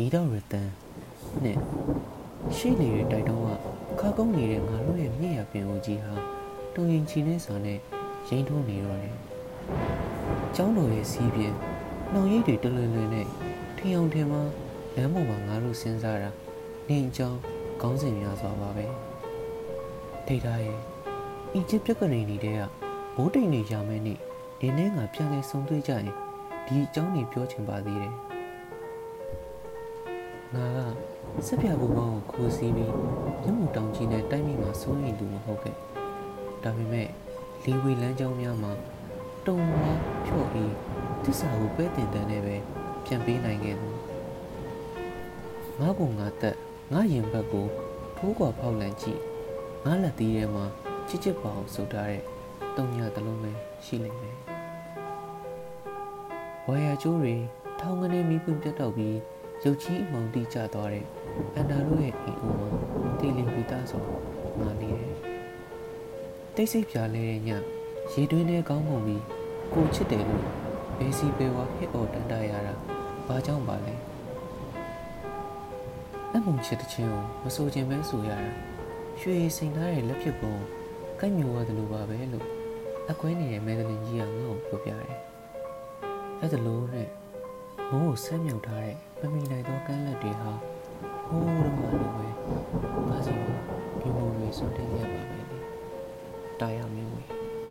မီးတော်ရတန်နဲ့ရှေ့လေတွေတိုက်တော့ကခါကုန်းနေတဲ့ငါတို့ရဲ့မြင့်ရပင်အိုကြီးဟာတုံရင်ချီနေစာနဲ့ရိမ့်ထိုးနေတော့တယ်။ကျောင်းတော်ရဲ့စီးပြင်းနှောင်ရိပ်တွေတလွင်လွင်နဲ့ထင်အောင်ထင်မှာလမ်းပေါ်မှာငါတို့စဉ်းစားတာနေအကြောင်းကောင်းစင်များစွာပါပဲ။ဒေတာရဲ့အီဂျစ်ပြက်ကနေနေတဲ့ကဘိုးတိန်နေရမယ်နေ့ဒီနေ့ငါပြန်လဲဆုံတွေ့ကြရင်ဒီအကြောင်းတွေပြောချင်ပါသေးတယ်။ ငါကစက်ပြဘူပေါင်းကိုခိုးစီးပြီးမျက်မှောက်တောင်ကြီးနဲ့တိုက်မိမှာစိုးရိမ်သူမဟုတ်ခဲ့။ဒါပေမဲ့လေဝေလမ်းကြောင်းများမှာတုံဝါဖြော့ပြီးတစ္ဆာကိုပဲတင်တန်းနဲ့ပဲပြန်ပေးနိုင်ခဲ့သူငါ့ကိုငါတက်ငါရင်ဘက်ကိုထိုးကွာဖောက်လန့်ကြည့်ငါလက်သေးထဲမှာချစ်ချစ်ပါအောင်စုပ်ထားတဲ့တုံညာတလုံးပဲရှိနေတယ်ဝါယာကျိုးတွေထောင်းကနေမီးပွင့်ပြတ်တော့ပြီး ရုပ်ကြီးအမောင်တိကျသွားတဲ့အန်တာတို့ရဲ့အိမ်အိုမှာတေလီပီတာဆိုငါနေတယ်တိတ်ဆိတ်ပြားလဲတဲ့ညရေတွင်းထဲကောင်းပုံပြီးကိုချစ်တယ်လို့ဘေးစီဘေဝါဟစ်အော်တန်တရတာဘာကြောင့်ပါလဲအမုံချစ်တဲ့ချင်းကိုမဆိုခြင်းပဲဆိုရတာရွှေစိန်ထားတဲ့လက်ဖြစ်ပုံကိုက်မျိုးရတယ်လို့ပါပဲလို့အကွဲနေတဲ့မဲဒလင်ကြီးကငါ့ကိုပြောပြတယ်အဲ့ဒါလို့နဲ့ မိုးကိုဆမ်းမြောက်ထားတဲ့မမီနိုင်သောကမ်းလက်တွေဟာဟိုးတော့မှလိုပဲငါစီဒီမိုးတွေစွန့်တင်ရပါမယ်လေတာယာမင်းဝေ